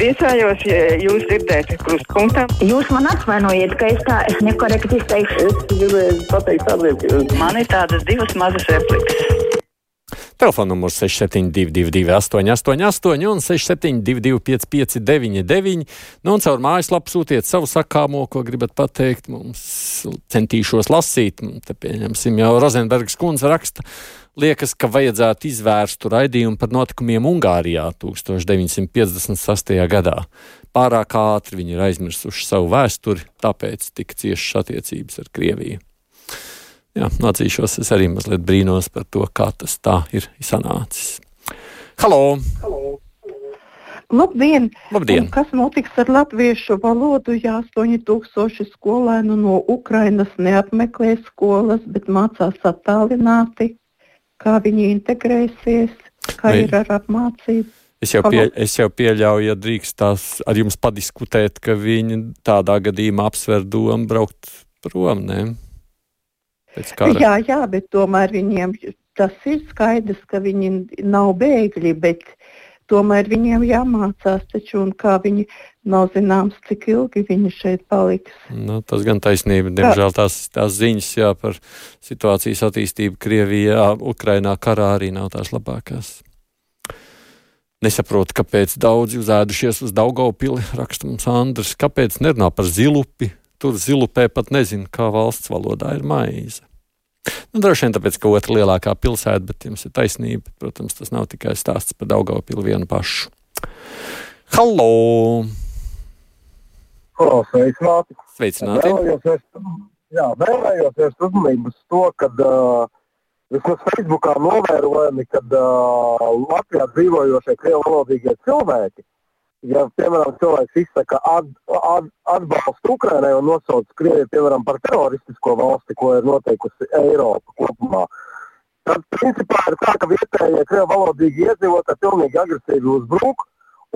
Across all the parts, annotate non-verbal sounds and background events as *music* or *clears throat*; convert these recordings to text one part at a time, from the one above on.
Priecājos, ja jūs dzirdēt krustpunktā. Jūs man atvainojiet, ka es tā es nekorekti izteikšu. Es gribēju pateikt tādiem, ka Man ir tādas divas mazas replikas. Telefona numurs 6722, 888, un 672, 559, nu, un caur mājaslapu sūtiet savu sakāmo, ko gribat pateikt. Mums centīšos lasīt. Te pieņemsim, jau Rozenbergs kundze raksta. Liekas, ka vajadzētu izvērstu raidījumu par notikumiem Ungārijā 1958. gadā. Pārāk ātri viņi ir aizmirsuši savu vēsturi, tāpēc tik ciešas attiecības ar Krieviju. Jā, atzīšos, es arī mazliet brīnos par to, kā tas tā ir sanācis. Halo! Labdien! Labdien. Un kas notiks ar latviešu valodu, ja 8000 skolēnu no Ukrainas neapmeklē skolas, bet mācās attālināti? Kā viņi integrēsies, kā Vai- ir ar apmācību? Es jau, pie, es jau pieļauju, ja drīkst tās ar jums padiskutēt, ka viņi tādā gadījumā apsver domu braukt prom. Ne? Jā, jā, bet tomēr viņiem tas ir skaidrs, ka viņi nav bēgļi, bet tomēr viņiem jāmācās taču, un kā viņi nav zināms, cik ilgi viņi šeit paliks. Nu, tas gan taisnība. Diemžēl tās, tās ziņas jā, par situācijas attīstību Krievijā, Ukrainā karā arī nav tās labākās. Nesaprotu, kāpēc daudzi uzēdušies uz Daugavpili, raksta mums Andrs. Kāpēc nerunā par zilupi? Tur zilupē pat nezinu, kā valsts valodā ir maize. Nu, droši vien tāpēc, ka otra lielākā pilsēta, bet jums ir taisnība. Protams, tas nav tikai stāsts par Daugavpili vienu pašu. Halo! Halo, sveicināti! Sveicināti! Vēlējos vērst, jā, vēlējos vērst uzmanību uz to, ka uh, vismaz Facebookā novērojami, ka uh, Latvijā dzīvojošie krievu valodīgie cilvēki, ja, piemēram, cilvēks izsaka at, at, atbalstu Ukrainai un nosauc Krieviju, piemēram, par teroristisko valsti, ko ir noteikusi Eiropa kopumā, tad principā ir tā, ka vietējie krievu valodīgi iedzīvotāji pilnīgi agresīvi uzbruk,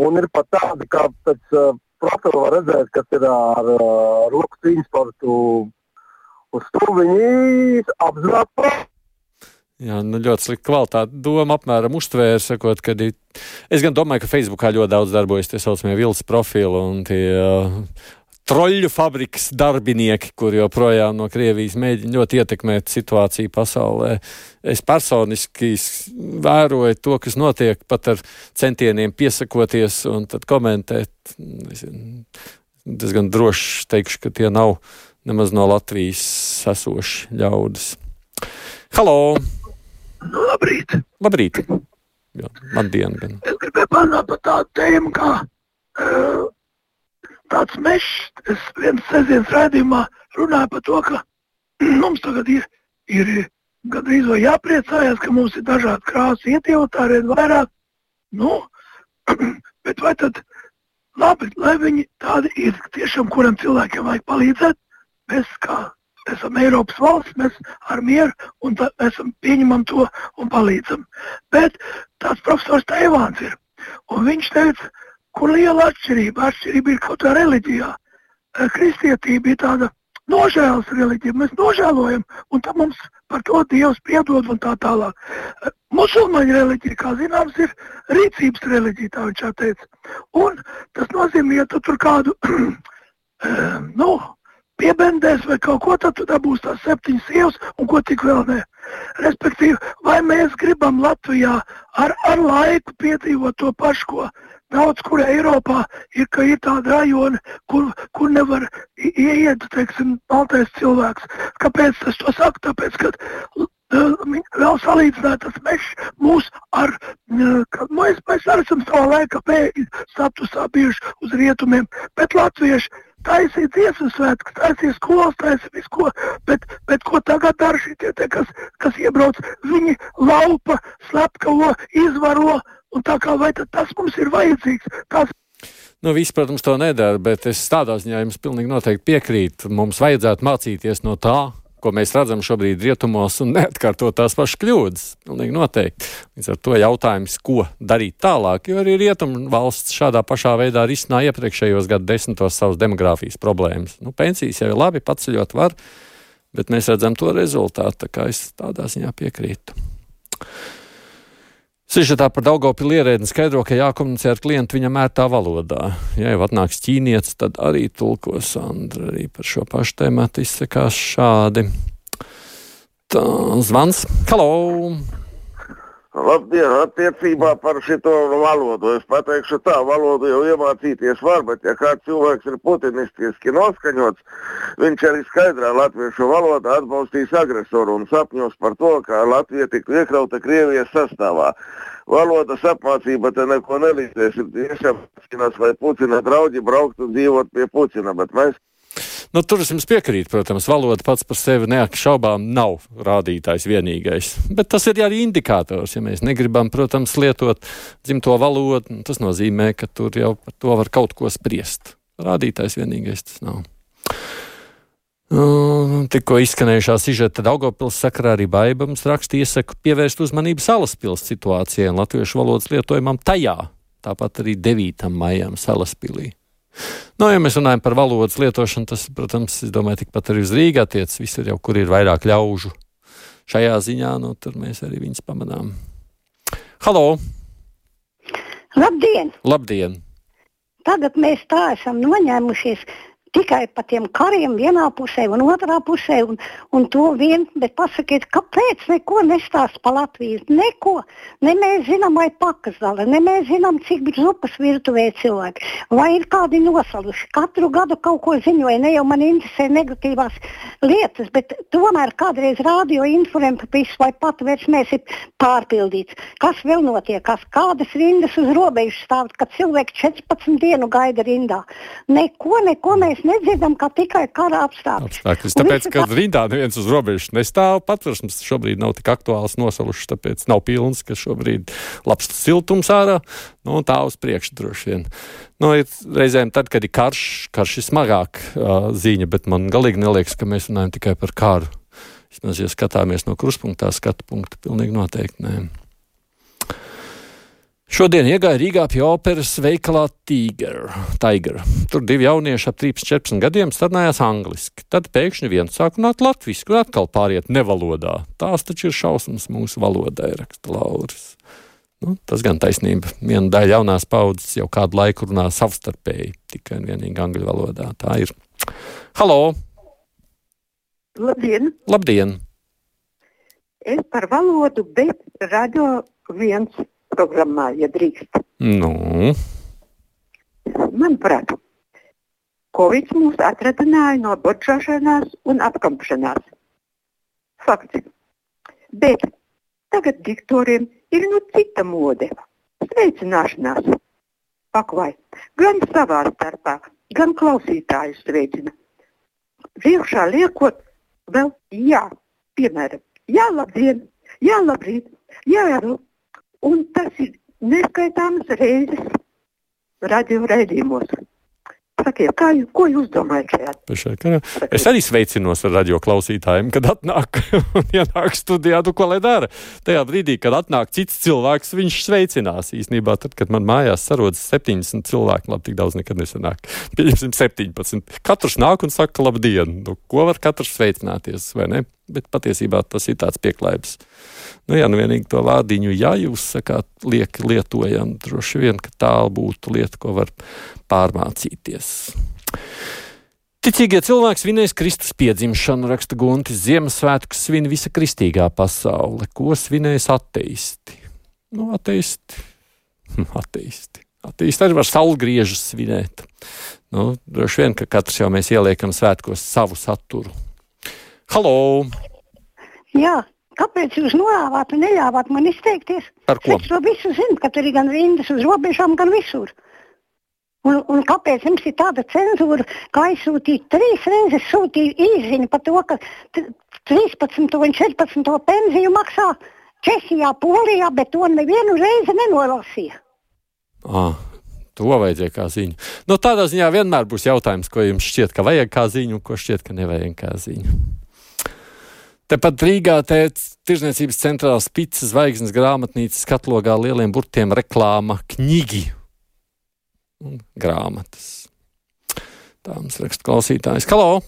un ir pat tādi, kā pēc uh, profila var redzēt, kas ir ar uh, roku cīņu sportu uz to viņi apzināti. Jā, nu ļoti slikta kvalitāte. Doma apmēram uztvēra, sakot, ka. Es gan domāju, ka Facebookā ļoti daudz darbojas tie saucamie vilnas profili un tie uh, troļļu fabrikas darbinieki, kur joprojām no Krievijas mēģina ļoti ietekmēt situāciju pasaulē. Es personiski vēroju to, kas notiek pat ar centieniem piesakoties un tad komentēt. Nezinu, diezgan droši teikšu, ka tie nav nemaz no Latvijas esoši ļaudis. Halo! Nu, labrīt! Labrīt! Jā, man diena gan. Es gribēju parunāt par tādu tēmu, kā uh, tāds mežs. Es vienas sestdienas raidījumā runāju par to, ka *clears throat* mums tagad ir, ir gandrīz vai jāpriecājas, ka mums ir dažādi krāsas iedzīvotāji, ir vairāk. Nu, *clears throat* bet vai tad labi, lai viņi tādi ir, tiešām kuram cilvēkiem vajag palīdzēt, mēs kā esam Eiropas valsts, mēs ar mieru un esam pieņemam to un palīdzam. Bet tāds profesors Teivāns ir. Un viņš teica, kur liela atšķirība. Atšķirība ir kaut kā reliģijā. Eh, Kristietība ir tāda nožēlas reliģija. Mēs nožēlojam, un tad mums par to Dievs piedod un tā tālāk. Eh, Musulmaņu reliģija, kā zināms, ir rīcības reliģija, tā viņš teica. Un tas nozīmē, ja tu tur kādu, *clears throat* eh, nu, piebendēs vai kaut ko, tad tu dabūsi tās septiņas sievas un ko tik vēl ne. Respektīvi, vai mēs gribam Latvijā ar, ar laiku piedzīvot to pašu, ko daudz kur Eiropā ir, ka ir tādi rajoni, kur, kur nevar ieiet, teiksim, baltais cilvēks. Kāpēc es to saku? Tāpēc, ka vēl salīdzināt tas mežs mūs ar, mēs, mēs arī esam savā laikā bēgļu statusā bijuši uz rietumiem, bet latvieši taisīja dziesmu svētkus, taisīja skolas, taisīja visu ko, bet, bet ko tagad dara šitie, te, kas, kas iebrauc, viņi laupa, slepkavo, izvaro, un tā kā vai tas mums ir vajadzīgs, tas Nu, viss, protams, to nedara, bet es tādā ziņā jums pilnīgi noteikti piekrītu. Mums vajadzētu mācīties no tā, ko mēs redzam šobrīd rietumos, un neatkārtot tās pašas kļūdas. Pilnīgi noteikti. Līdz ar to jautājums, ko darīt tālāk, jo arī rietumu valsts šādā pašā veidā risināja iepriekšējos gadu desmitos savas demogrāfijas problēmas. Nu, pensijas jau ir labi, paceļot var, bet mēs redzam to rezultātu, tā kā es tādā ziņā piekrītu. Sižetā par Daugopilu ierēdni skaidro, ka jākomunicē ar klientu viņam ērtā valodā. Ja jau atnāks ķīnietis, tad arī tulko Sandra arī par šo pašu tēmatu izsakās šādi. Tā, zvans. Halo! Labdien, attiecībā par šito valodu. Es pateikšu tā, valodu jau iemācīties var, bet ja kāds cilvēks ir putinistiski noskaņots, viņš arī skaidrā latviešu valodā atbalstīs agresoru un sapņos par to, kā Latvija tiktu iekļauta Krievijas sastāvā. Valodas apmācība te neko nelīdzēs. Ir iešapcinās, vai Putina draugi brauktu dzīvot pie Putina, bet mēs Nu, tur es jums piekrītu, protams, valoda pats par sevi neapšaubām nav rādītājs vienīgais. Bet tas ir arī indikators. Ja mēs negribam, protams, lietot dzimto valodu, tas nozīmē, ka tur jau par to var kaut ko spriest. Rādītājs vienīgais tas nav. Uh, tikko izskanējušā sižeta Daugopils sakarā arī Baibams raksta iesaku pievērst uzmanību Salaspils situācijai un latviešu valodas lietojumam tajā, tāpat arī 9. maijam Salaspilī. Nu, ja mēs runājam par valodas lietošanu, tas, protams, domāju, tikpat arī uz Rīgā attiecas. Visur jau, kur ir vairāk ļaužu šajā ziņā, nu, tur mēs arī viņus pamanām. Halo! Labdien! Labdien! Tagad mēs tā esam noņēmušies tikai pa tiem kariem vienā pusē un otrā pusē, un, un to vien, bet pasakiet, kāpēc neko nestāst pa Latviju? Neko. Ne mēs zinām, vai pakas zala, ne mēs zinām, cik zupas virtuvē cilvēki, vai ir kādi nosaluši. Katru gadu kaut ko ziņoja, ne jau man interesē negatīvās lietas, bet tomēr kādreiz rādio informēs vai pat versmēs ir pārpildīts. Kas vēl notiek, kas, kādas rindas uz robežas stāv, kad cilvēki 14 dienu gaida rindā. Neko, neko mēs nedzirdam, kā tikai kara apstākļus. apstākļus. Tāpēc, ka rindā neviens uz robežas nestāv, patversmes šobrīd nav tik aktuāls nosalušas, tāpēc nav pilns, ka šobrīd labs siltums ārā, nu tā uz priekšu droši vien. Nu, ir reizēm tad, kad ir karš, karš ir smagāk uh, ziņa, bet man galīgi neliekas, ka mēs runājam tikai par karu. Vismaz, ja skatāmies no kruspunktā skatu punktu, pilnīgi noteikti nē. Šodien iegāja Rīgā pie operas veikalā Tiger. Tiger. Tur divi jaunieši ap 13 gadiem sarunājās angliski. Tad pēkšņi viens sāk runāt latviešu, un atkal pāriet nevalodā. Tās taču ir šausmas mūsu valodai, raksta Lauris. Nu, tas gan taisnība. Viena daļa jaunās paudzes jau kādu laiku runā savstarpēji, tikai un vienīgi angļu valodā. Tā ir. Halo! Labdien! Labdien! Es par valodu, bet radio viens programmā, ja drīkst. Nu, Manuprāt, Covid mūs atradināja no bočāšanās un apkampšanās. Fakts. Bet tagad diktoriem ir nu cita mode - sveicināšanās. Pakvai, gan savā starpā, gan klausītājus sveicina. Priekšā liekot vēl jā, piemēram, jā, labdien, jā, labrīt, jā, jā, un tas ir neskaitāmas reizes radio raidījumos. Sakiet, kā jūs, ko jūs domājat šajā? pašā karā. Es arī sveicinos ar radio klausītājiem, kad atnāk *laughs* un ienāk studijā, tu ko lai dara. Tajā brīdī, kad atnāk cits cilvēks, viņš sveicinās. Īsnībā, tad, kad man mājās sarodas 70 cilvēki, labi, tik daudz nekad nesanāk. Pieņemsim 17. Katrs nāk un saka, labdien, nu, ko var katrs sveicināties, vai ne? Bet patiesībā tas ir tāds pieklājības. Nu, jā, nu vienīgi to vārdiņu, ja jūs sakāt, liek, lietojam, droši vien, ka tā būtu lieta, ko var pārmācīties. Ticīgie cilvēki svinēs Kristus piedzimšanu, raksta Guntis. Ziemassvētkus svin visa kristīgā pasaule. Ko svinēs ateisti? Nu, ateisti. Hm, ateisti. Ateisti arī var saulgriežus svinēt. Nu, droši vien, ka katrs jau mēs ieliekam svētkos savu saturu. Halo! Jā, kāpēc jūs norāvāt un neļāvāt man izteikties? Par ko? Es to visu zinu, ka tur ir gan rindas uz robežām, gan visur. Un, un kāpēc jums ir tāda cenzūra, ka aizsūtīt trīs reizes sūtīju īziņu par to, ka t- 13. un 14. pensiju maksā Čehijā, Polijā, bet to nevienu reizi nenolasīja. Ah, to vajadzēja kā ziņu. Nu, tādā ziņā vienmēr būs jautājums, ko jums šķiet, ka vajag kā ziņu, un ko šķiet, ka nevajag kā ziņu. Tepat Rīgā Tirzniecības centrālā Spītas zvaigznes grāmatnīcas katlogā lieliem burtiem reklāma knigi un grāmatas. Tā mums raksta klausītājs. Halo!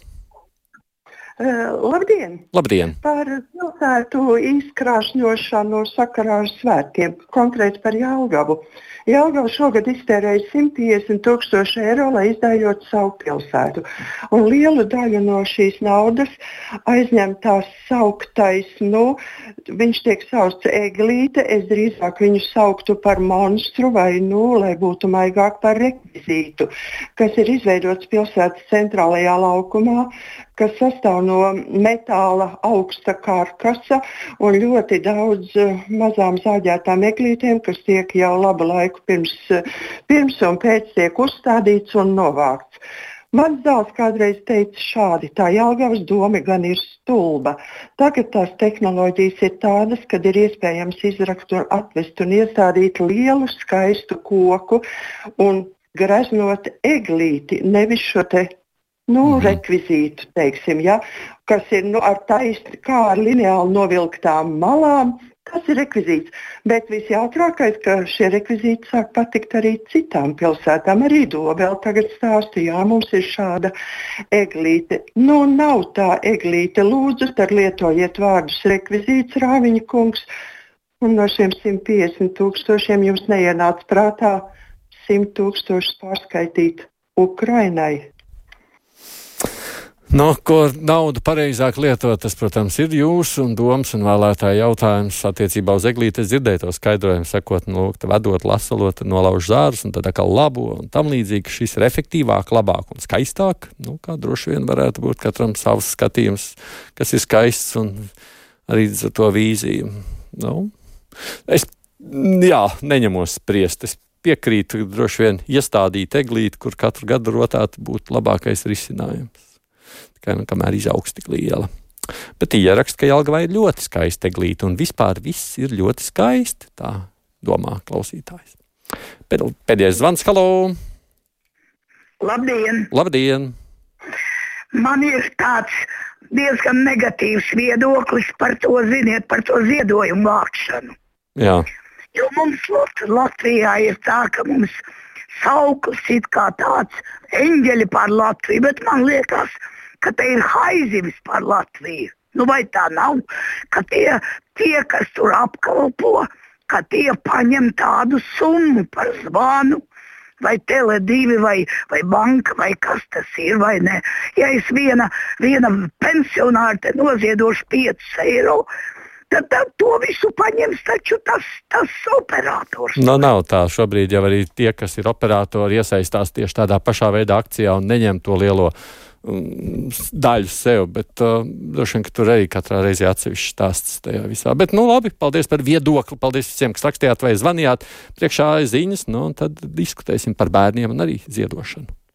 Uh, labdien! Labdien! Par pilsētu izkrāšņošanu sakarā ar svētkiem, konkrēti par Jālgavu. Jālgava šogad iztērēja 150 tūkstoši eiro, lai izdējot savu pilsētu. Un lielu daļu no šīs naudas aizņem tās sauktais, nu, viņš tiek saukts eglīte, es drīzāk viņu sauktu par monstru vai, nu, lai būtu maigāk par rekvizītu, kas ir izveidots pilsētas centrālajā laukumā, kas sastāv no metāla augsta karkasa un ļoti daudz uh, mazām zāģētām eglītēm, kas tiek jau labu laiku pirms, uh, pirms un pēc tiek uzstādīts un novākts. Mans dēls kādreiz teica šādi, tā Jālgavas doma gan ir stulba. Tagad tās tehnoloģijas ir tādas, kad ir iespējams izrakt un atvest un iestādīt lielu skaistu koku un greznot eglīti, nevis šo nu, -hmm. rekvizītu, teiksim, ja, kas ir nu, ar taisni, kā ar lineāli novilktām malām. Tas ir rekvizīts. Bet visjautrākais, ka šie rekvizīti sāk patikt arī citām pilsētām. Arī Dobēl tagad stāsta, jā, mums ir šāda eglīte. Nu, nav tā eglīte. Lūdzu, tad lietojiet vārdus rekvizīts, Rāviņa kungs. Un no šiem 150 tūkstošiem jums neienāca prātā 100 tūkstošus pārskaitīt Ukrainai. No, ko naudu pareizāk lietot, tas, protams, ir jūsu un domas un vēlētāju jautājums attiecībā uz eglīti. Es dzirdēju to skaidrojumu, sakot, nu, vedot, lasalot, nolauž zārus un tad atkal labo un tam līdzīgi. Šis ir efektīvāk, labāk un skaistāk. Nu, kā droši vien varētu būt katram savs skatījums, kas ir skaists un arī ar to vīziju. Nu, es, jā, neņemos spriest. Es piekrītu, droši vien iestādīt eglīti, kur katru gadu rotāt, būtu labākais risinājums tikai nu, kamēr izaugs tik liela. Bet ieraksta, ka Jālgavā ir ļoti skaista eglīte un vispār viss ir ļoti skaisti. Tā domā klausītājs. Pēdējais zvans, halo! Labdien! Labdien! Man ir tāds diezgan negatīvs viedoklis par to, ziniet, par to ziedojumu vākšanu. Jā. Jo mums Latvijā ir tā, ka mums sauklis ir kā tāds eņģeļi pār Latviju, bet man liekas, ka ka te ir haizivis par Latviju. Nu, vai tā nav, ka tie, tie kas tur apkalpo, ka tie paņem tādu summu par zvanu, vai Tele2, vai, vai banka, vai kas tas ir, vai nē. Ja es viena, viena pensionāra te noziedošu 5 eiro, tad, tad to visu paņems taču tas, tas operators. Nu, nav tā. Šobrīd jau arī tie, kas ir operatori, iesaistās tieši tādā pašā veidā akcijā un neņem to lielo daļu sev, bet uh, droši vien, ka tur arī katrā reizē atsevišķi stāsts tajā visā. Bet, nu, labi, paldies par viedokli, paldies visiem, kas rakstījāt vai zvanījāt. Priekšā ziņas, nu, un tad diskutēsim par bērniem un arī ziedošanu.